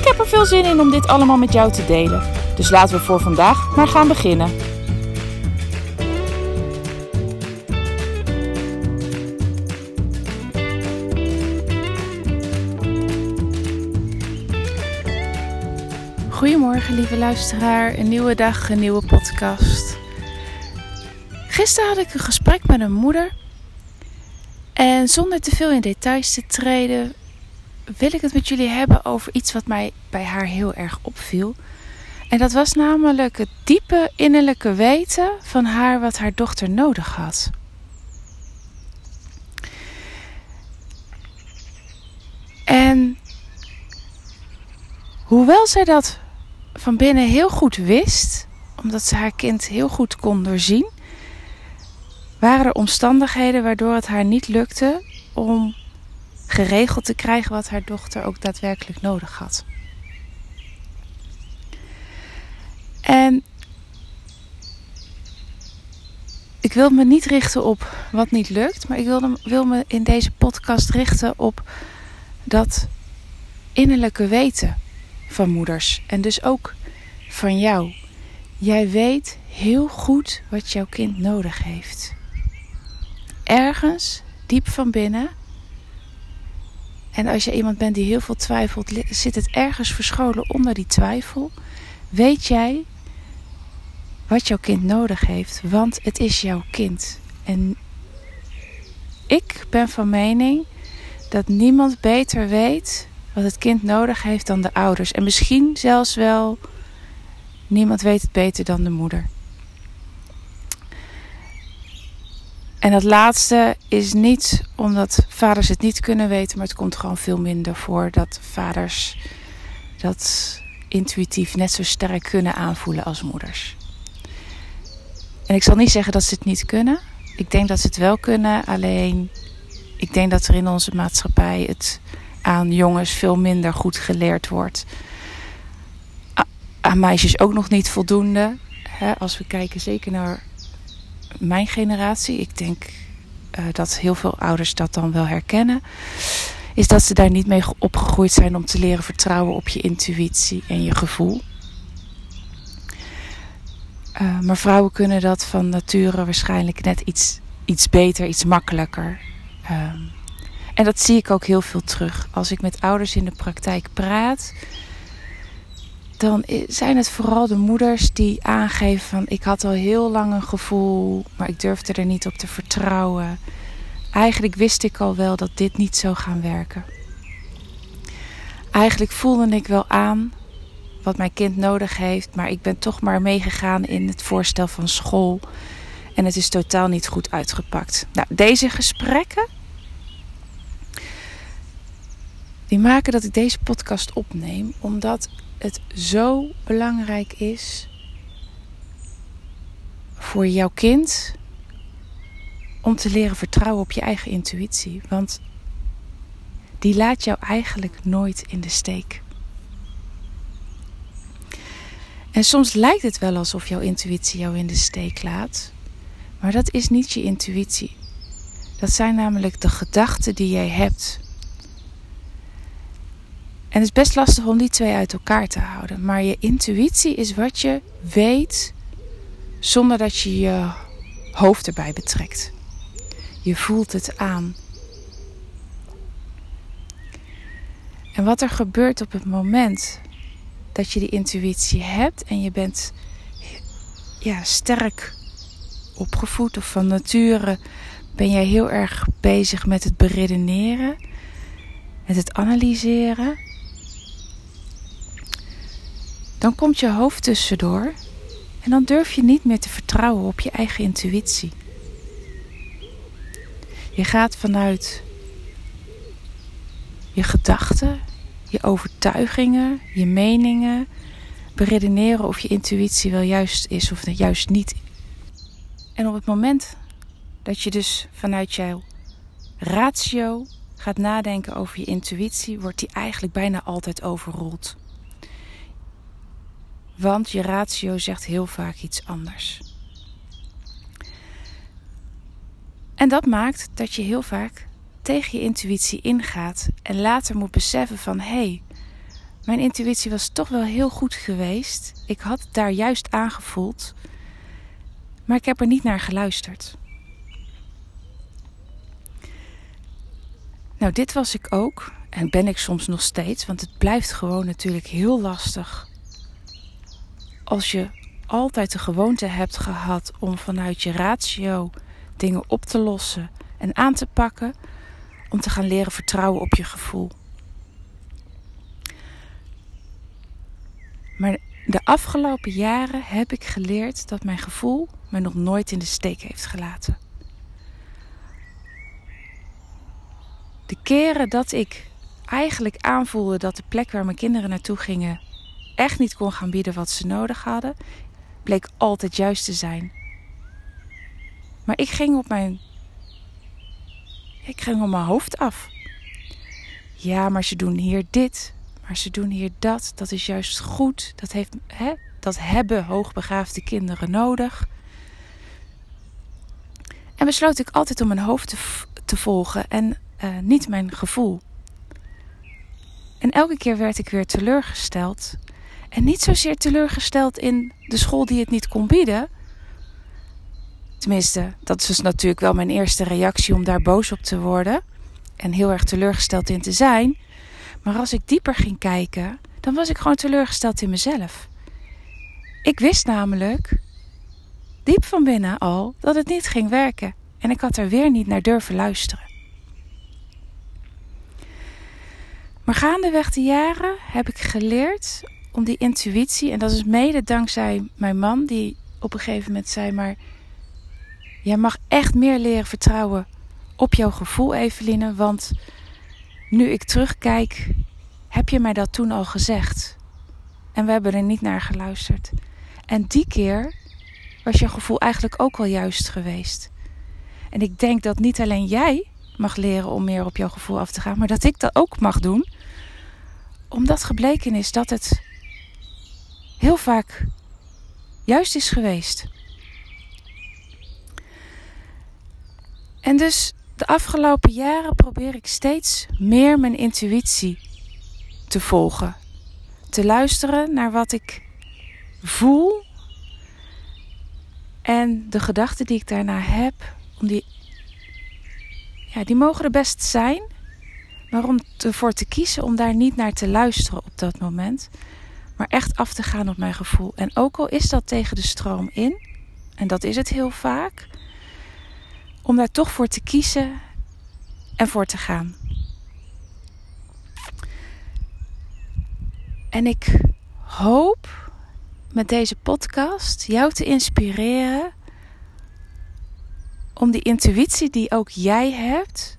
Ik heb er veel zin in om dit allemaal met jou te delen. Dus laten we voor vandaag maar gaan beginnen. Goedemorgen lieve luisteraar, een nieuwe dag, een nieuwe podcast. Gisteren had ik een gesprek met een moeder. En zonder te veel in details te treden, wil ik het met jullie hebben over iets wat mij bij haar heel erg opviel. En dat was namelijk het diepe innerlijke weten van haar wat haar dochter nodig had. En hoewel zij dat van binnen heel goed wist, omdat ze haar kind heel goed kon doorzien, waren er omstandigheden waardoor het haar niet lukte om geregeld te krijgen wat haar dochter ook daadwerkelijk nodig had. En ik wil me niet richten op wat niet lukt, maar ik wil, wil me in deze podcast richten op dat innerlijke weten van moeders en dus ook van jou. Jij weet heel goed wat jouw kind nodig heeft. Ergens diep van binnen. En als je iemand bent die heel veel twijfelt, zit het ergens verscholen onder die twijfel. Weet jij wat jouw kind nodig heeft, want het is jouw kind. En ik ben van mening dat niemand beter weet wat het kind nodig heeft dan de ouders. En misschien zelfs wel niemand weet het beter dan de moeder. En dat laatste is niet omdat vaders het niet kunnen weten, maar het komt gewoon veel minder voor dat vaders dat intuïtief net zo sterk kunnen aanvoelen als moeders. En ik zal niet zeggen dat ze het niet kunnen. Ik denk dat ze het wel kunnen, alleen ik denk dat er in onze maatschappij het aan jongens veel minder goed geleerd wordt. Aan meisjes ook nog niet voldoende. Als we kijken zeker naar mijn generatie, ik denk uh, dat heel veel ouders dat dan wel herkennen, is dat ze daar niet mee opgegroeid zijn om te leren vertrouwen op je intuïtie en je gevoel. Uh, maar vrouwen kunnen dat van nature waarschijnlijk net iets, iets beter, iets makkelijker. Um, en dat zie ik ook heel veel terug. Als ik met ouders in de praktijk praat, dan zijn het vooral de moeders die aangeven van ik had al heel lang een gevoel, maar ik durfde er niet op te vertrouwen. Eigenlijk wist ik al wel dat dit niet zou gaan werken. Eigenlijk voelde ik wel aan wat mijn kind nodig heeft, maar ik ben toch maar meegegaan in het voorstel van school. En het is totaal niet goed uitgepakt. Nou, deze gesprekken die maken dat ik deze podcast opneem, omdat het zo belangrijk is voor jouw kind om te leren vertrouwen op je eigen intuïtie. Want die laat jou eigenlijk nooit in de steek. En soms lijkt het wel alsof jouw intuïtie jou in de steek laat, maar dat is niet je intuïtie. Dat zijn namelijk de gedachten die jij hebt en het is best lastig om die twee uit elkaar te houden. Maar je intuïtie is wat je weet zonder dat je je hoofd erbij betrekt. Je voelt het aan. En wat er gebeurt op het moment dat je die intuïtie hebt en je bent ja, sterk opgevoed of van nature ben jij heel erg bezig met het beredeneren, met het analyseren dan komt je hoofd tussendoor en dan durf je niet meer te vertrouwen op je eigen intuïtie. Je gaat vanuit je gedachten, je overtuigingen, je meningen, beredeneren of je intuïtie wel juist is of juist niet. En op het moment dat je dus vanuit jouw ratio gaat nadenken over je intuïtie, wordt die eigenlijk bijna altijd overrold. Want je ratio zegt heel vaak iets anders. En dat maakt dat je heel vaak tegen je intuïtie ingaat en later moet beseffen van hé, hey, mijn intuïtie was toch wel heel goed geweest. Ik had het daar juist aangevoeld, maar ik heb er niet naar geluisterd. Nou, dit was ik ook en ben ik soms nog steeds, want het blijft gewoon natuurlijk heel lastig. Als je altijd de gewoonte hebt gehad om vanuit je ratio dingen op te lossen en aan te pakken, om te gaan leren vertrouwen op je gevoel. Maar de afgelopen jaren heb ik geleerd dat mijn gevoel me nog nooit in de steek heeft gelaten. De keren dat ik eigenlijk aanvoelde dat de plek waar mijn kinderen naartoe gingen echt niet kon gaan bieden wat ze nodig hadden, bleek altijd juist te zijn. Maar ik ging op mijn. Ik ging op mijn hoofd af. Ja, maar ze doen hier dit. Maar ze doen hier dat. Dat is juist goed. Dat, heeft, hè, dat hebben hoogbegaafde kinderen nodig. En besloot ik altijd om mijn hoofd te, volgen en uh, niet mijn gevoel. En elke keer werd ik weer teleurgesteld. En niet zozeer teleurgesteld in de school die het niet kon bieden. Tenminste, dat is dus natuurlijk wel mijn eerste reactie om daar boos op te worden. En heel erg teleurgesteld in te zijn. Maar als ik dieper ging kijken, dan was ik gewoon teleurgesteld in mezelf. Ik wist namelijk, diep van binnen al, dat het niet ging werken. En ik had er weer niet naar durven luisteren. Maar gaandeweg de jaren heb ik geleerd om die intuïtie, en dat is mede dankzij mijn man, die op een gegeven moment zei: Maar jij mag echt meer leren vertrouwen op jouw gevoel, Eveline. Want nu ik terugkijk, heb je mij dat toen al gezegd. En we hebben er niet naar geluisterd. En die keer was je gevoel eigenlijk ook al juist geweest. En ik denk dat niet alleen jij mag leren om meer op jouw gevoel af te gaan, maar dat ik dat ook mag doen. Omdat gebleken is dat het heel vaak juist is geweest. En dus de afgelopen jaren probeer ik steeds meer mijn intuïtie te volgen. Te luisteren naar wat ik voel. En de gedachten die ik daarna heb, om die, ja, die mogen er best zijn. Maar om ervoor te kiezen om daar niet naar te luisteren op dat moment. Maar echt af te gaan op mijn gevoel. En ook al is dat tegen de stroom in. En dat is het heel vaak om daar toch voor te kiezen en voor te gaan. En ik hoop met deze podcast jou te inspireren om die intuïtie die ook jij hebt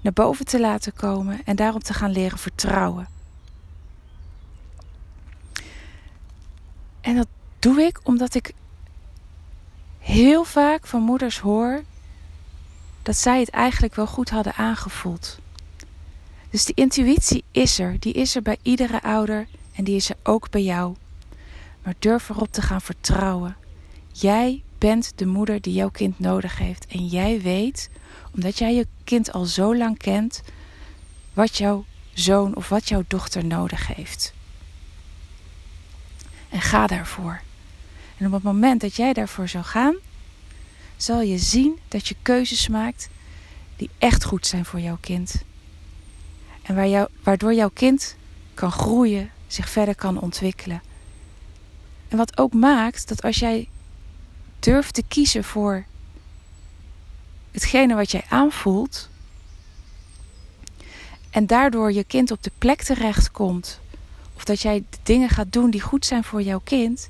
naar boven te laten komen en daarop te gaan leren vertrouwen. En dat doe ik omdat ik heel vaak van moeders hoor dat zij het eigenlijk wel goed hadden aangevoeld. Dus die intuïtie is er, die is er bij iedere ouder en die is er ook bij jou. Maar durf erop te gaan vertrouwen. Jij bent de moeder die jouw kind nodig heeft en jij weet, omdat jij je kind al zo lang kent, wat jouw zoon of wat jouw dochter nodig heeft. En ga daarvoor. En op het moment dat jij daarvoor zou gaan, zal je zien dat je keuzes maakt die echt goed zijn voor jouw kind. En waar jou, waardoor jouw kind kan groeien, zich verder kan ontwikkelen. En wat ook maakt dat als jij durft te kiezen voor hetgene wat jij aanvoelt, en daardoor je kind op de plek terecht komt, of dat jij dingen gaat doen die goed zijn voor jouw kind,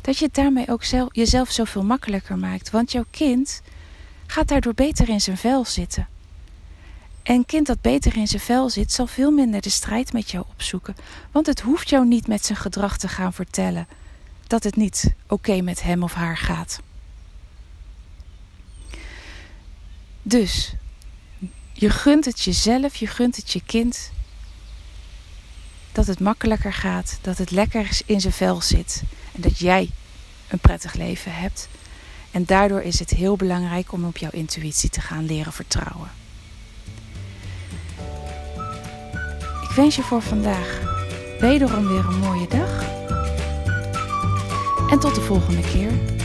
dat je het daarmee ook zelf, jezelf zoveel makkelijker maakt. Want jouw kind gaat daardoor beter in zijn vel zitten. En een kind dat beter in zijn vel zit, zal veel minder de strijd met jou opzoeken. Want het hoeft jou niet met zijn gedrag te gaan vertellen dat het niet oké met hem of haar gaat. Dus je gunt het jezelf, je gunt het je kind dat het makkelijker gaat, dat het lekker in zijn vel zit en dat jij een prettig leven hebt. En daardoor is het heel belangrijk om op jouw intuïtie te gaan leren vertrouwen. Ik wens je voor vandaag wederom weer een mooie dag. En tot de volgende keer.